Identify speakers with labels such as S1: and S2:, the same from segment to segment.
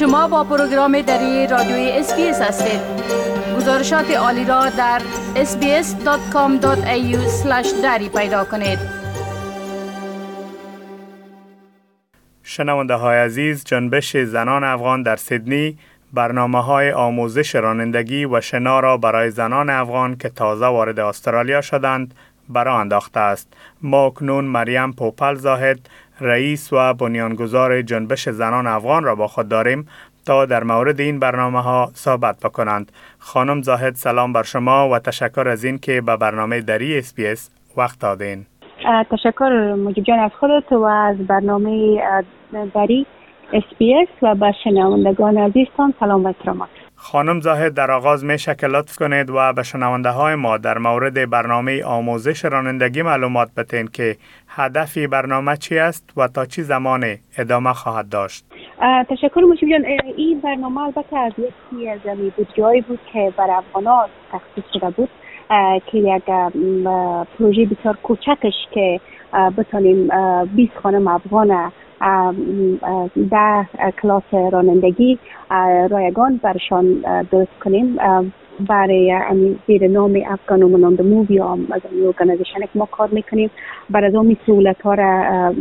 S1: شما با program دری رادیوی SBS هستید. گزارشات عالی را در sbs.com.au دری پیدا کنید.
S2: شنونده های عزیز جنبش زنان افغان در سیدنی برنامه های آموزش رانندگی و شنا را برای زنان افغان که تازه وارد استرالیا شدند به راه انداخته است. با مریم پوپل زاهد رئیس و بنیانگذار جنبش زنان افغان را با خود داریم تا در مورد این برنامه ها صحبت بکنند. خانم زاهد سلام بر شما و تشکر از این که به برنامه دری SBS وقت دادین.
S3: تشکر مجیب جان از خودت و از برنامه دری SBS و به شنوندگان عزیزتان سلام و احترامات.
S2: خانم زاهد در آغاز می‌خواهم که لطف کنید و به شنونده های ما در مورد برنامه آموزش رانندگی معلومات بتین که هدف برنامه چی است و تا چی زمان ادامه خواهد داشت.
S3: تشکر جان. این برنامه البته از یکی از بود جایی بود که بر افغان تخصیص شده بود. که یک پروژه بسیار کوچکش که بتانیم 20 خانم افغان ده کلاس رانندگی رایگان برشان درست کنیم. برای زیر نام افغان وومن د مووی هم از این ارگانیزیشن ما کار می‌کنیم. برای از اون سهولت ها را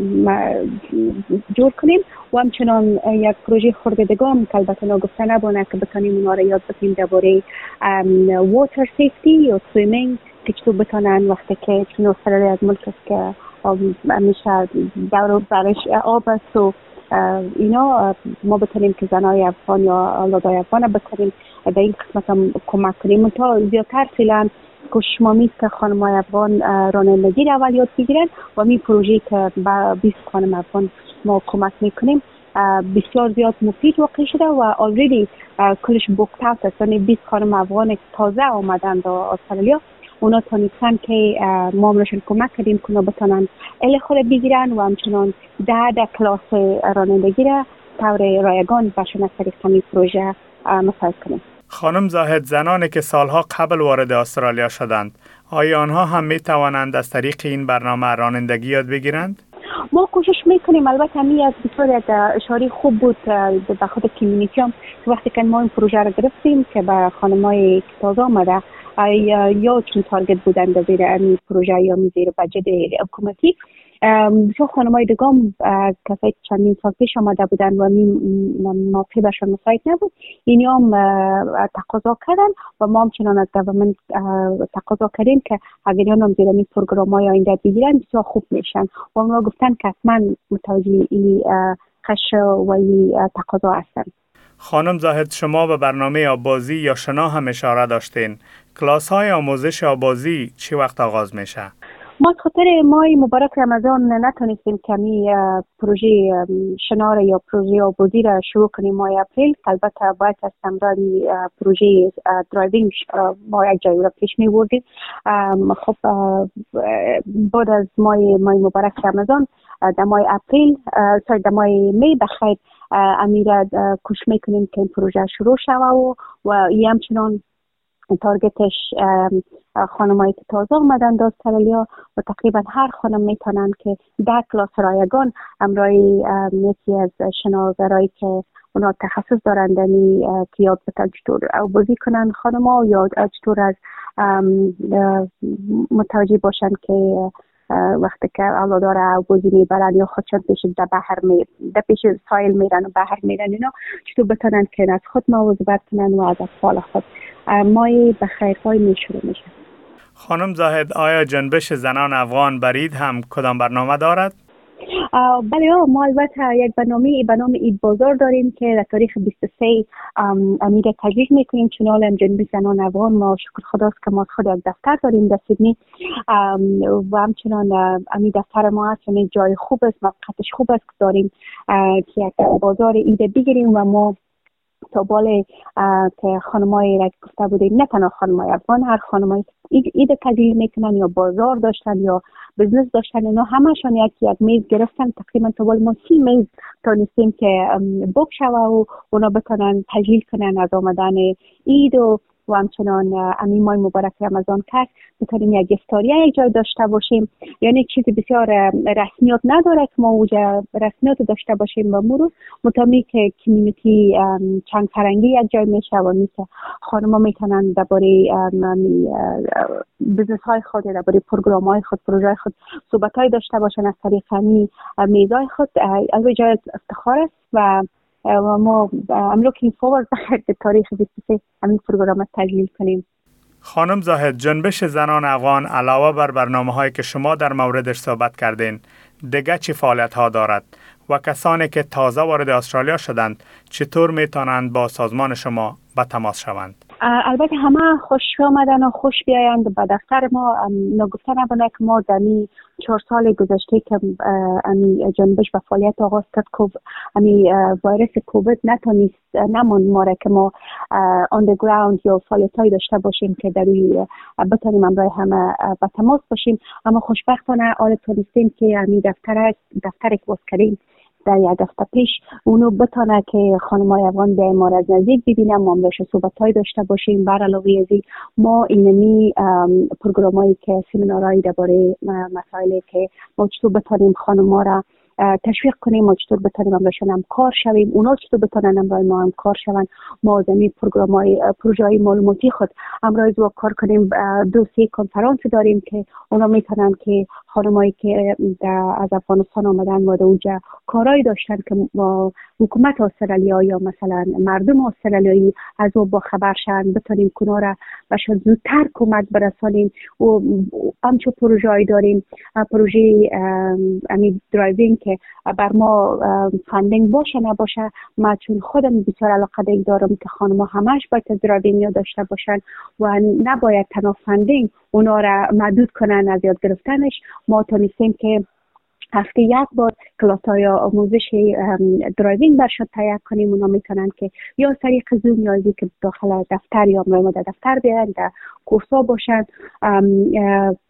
S3: جور کنیم و همچنان یک پروژه خرددگان که البته ناگفته نبانه که بتانیم اونا را یاد بکنیم درباره واتر سیفتی یا سویمینگ که چطور بتانن وقتی که چون استرالیا از ملک است که میشه دور برش آب است و اینا ما بتونیم که زنای افغان یا اولادای افغان بتونیم به این قسمت هم کمک کنیم. تا زیادتر فعلا شما میست که خانم های افغان رانندگی را اول یاد بگیرن و می پروژه که با 20 خانم افغان ما کمک می‌کنیم بسیار زیاد مفید واقع شده و آلریدی کلش بوکت است. یعنی 20 خانم افغان تازه آمدن در استرالیا اونا تانستن که ما همشون کمک کردیم که بتانن ال خود بگیرن و همچنان ده ده کلاس رانندگی را طور رایگان باشون از طریق همین پروژه مساعد کنیم
S2: خانم زاهد زنانی که سالها قبل وارد استرالیا شدند آیا آنها هم می توانند از طریق این برنامه رانندگی یاد بگیرند؟
S3: ما کوشش می‌کنیم البته همی از بسیار یک اشاره خوب بود به خود کمیونیتی هم وقتی که ما این پروژه را گرفتیم که به خانمای تازه آمده یا چون تارگت بودن در زیر این پروژه یا زیر بجد حکومتی. بسیار خانم های دگام کسایی که چندین سال پیش آمده بودن و منافع برشان مساعد نبود اینی هم تقاضا کردن و ما همچنان از گورنمنت تقاضا کردیم که اگر هم زیر این پروگرام های آینده بگیرن بسیار خوب میشن. و اونا گفتن که حتما متوجه این خش و تقاضا هستن.
S2: خانم زاهد شما به برنامه آبازی یا شنا هم اشاره داشتین. کلاس های آموزش آبازی چی وقت آغاز میشه؟
S3: ما خاطر مای مبارک رمضان نتونستیم کمی پروژه شنار یا پروژه آبازی را شروع کنیم مای اپریل. البته باید از تمرانی پروژه درایوینگ ما یک جایی را پیش می بردیم خب بعد از مای مای مبارک رمضان در مای اپریل سای در مای می بخیر امیره کش می‌کنیم که این پروژه شروع شوه و و همچنان تارگتش خانمایی که تازه آمدن در استرالیا و تقریبا هر خانم می‌تونن که ده کلاس رایگان امرای یکی از شناورایی که اونا تخصص دارن دنی که یاد بتن چطور بازی کنن خانم ها یا چطور از متوجه باشن که وقتی که اولادار بازی می‌برن یا خودشان پیش در بحر می در پیش سایل میرن و بحر میرن اینا چطور بتونن که از خود مواظبت کنن و از اطفال خود مای به خیرهای می شروع میشه
S2: خانم زاهد آیا جنبش زنان افغان برید هم کدام برنامه دارد؟
S3: بله ما البته یک برنامه به نام اید بازار داریم که در تاریخ 23 امیر تجویز می‌کنیم. چون حال جنبی زنان افغان ما شکر خداست که ما خود یک دفتر داریم در سیدنی. و همچنان امید دفتر ما هست یعنی جای خوب است موقعتش خوب است داریم که یک بازار ایده بگیریم و ما تا بال که خانمای را گفته بودیم نه تنها خانمای افغان هر خانمای ایده تجلیل می‌کنن یا بازار داشتن یا بزنس داشتن اینا همشان یک یک میز گرفتن. تقریبا تا ما سی میز تانستیم که بک شوه و اونا بتونن تجلیل کنن از آمدن اید و و همچنان امین ماه مبارک رمضان کرد. بتونیم یک استاریا یک جای داشته باشیم. یعنی چیز بسیار رسمیات نداره که ما اوجا رسمیات داشته باشیم و مرو مطمئن که کمیونیتی چند فرنگی یک جای میشه و میشه خانم ها می‌تونن درباره بزنس های خود درباره پروگرام های خود پروژه خود صحبت های داشته باشن. از طریق میزای خود از جای افتخار است و ما I'm looking forward به تاریخ 23 همین پروگرام تجلیل کنیم.
S2: خانم زاهد جنبش زنان افغان علاوه بر برنامه هایی که شما در موردش صحبت کردین دیگه چی فعالیت ها دارد؟ و کسانی که تازه وارد استرالیا شدند چطور می‌تونند با سازمان شما به تماس شوند؟
S3: البته همه خوش آمدن و خوش بیایند به دفتر ما نگفته نبونه که ما در چهار سال گذشته که امی جنبش به فعالیت آغاز کرد امی ویروس کووید نتونست نمون ما که ما آندرگراوند یا فعالیت های داشته باشیم که در بتانیم امرای همه به تماس باشیم. اما خوشبختانه آل تونستیم که امی دفتر دفتر باز کردیم. در یک هفته پیش اونو بتانه که خانم های افغان به ما از نزدیک ببینم ما همراش صحبت های داشته باشیم. بر علاوه ازی ما اینمی پروگرام هایی که سیمینارهایی درباره مسائلی که ما چطور بتانیم خانم ها را تشویق کنیم ما چطور بتانیم همراهشان هم کار شویم. اونا چطور بتانن همراه ما هم کار شون. ما زمین پروگرام های پروژه های معلوماتی خود همراه و کار کنیم. دو سه کنفرانس داریم که اونا می‌تونن که خانمایی که از افغانستان آمدن و اونجا کارایی داشتن که با حکومت استرالیا یا مثلا مردم استرالیایی از او با خبر شن بتونیم کنار را بهشان زودتر کمک برسانیم و همچون پروژه داریم پروژه امی driving که بر ما funding باشه نباشه ما چون خودم بسیار علاقه دارم که خانم همش باید driving داشته باشن و نباید تنها funding اونا را محدود کنن از یاد گرفتنش. ما تونستیم که هفته یک بار کلاس های آموزش driving برشاد تیار کنیم. اونا می‌تونن که یا طریق زوم یا که داخل دفتر یا ما در دفتر بیان در کورس ها باشن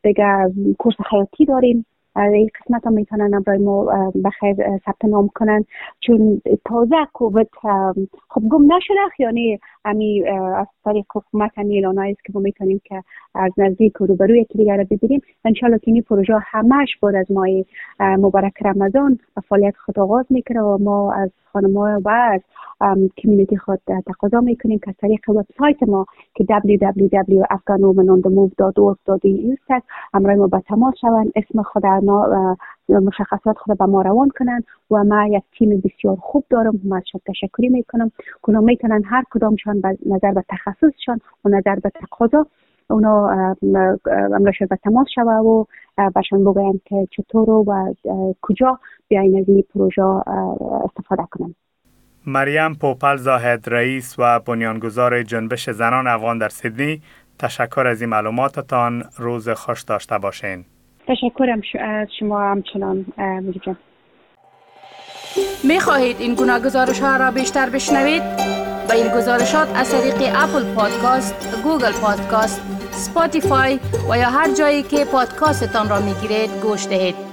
S3: دیگه کورس خیاطی داریم. این قسمت هم می‌تونن برای ما بخیر ثبت نام کنن. چون تازه کووید خب گم نشده یعنی امی از طریق حکومت همی است که ما می‌تونیم که از نزدیک و روبرو یکی دیگر رو ببینیم. انشالله که این پروژه همش بود از ماه مبارک رمضان فعالیت خود آغاز می‌کنه و ما از خانم و از کمیونیتی خود تقاضا می‌کنیم که از طریق وبسایت ما که www.afghanwomenonthemove.org.au است همراه ما به تماس شوند اسم خود مشخصات خود به ما روان کنن و ما یک تیم بسیار خوب دارم و از تشکری می‌کنم. که می‌تونن هر کدامشان نظر به تخصصشان و نظر به تقاضا اونا امراشون به تماس شوه و بهشان بگوین که چطور و کجا بیاین از این پروژه استفاده کنن
S2: مریم پوپل زاهد رئیس و بنیانگذار جنبش زنان افغان در سیدنی تشکر از این معلوماتتان روز خوش داشته باشین
S3: تشکرم از شما همچنان مجیب
S1: می خواهید این گونه گزارش ها را بیشتر بشنوید؟ با این گزارشات از طریق Apple Podcast، Google Podcast، سپاتیفای و یا هر جایی که پادکاستتان را می گیرید گوش دهید.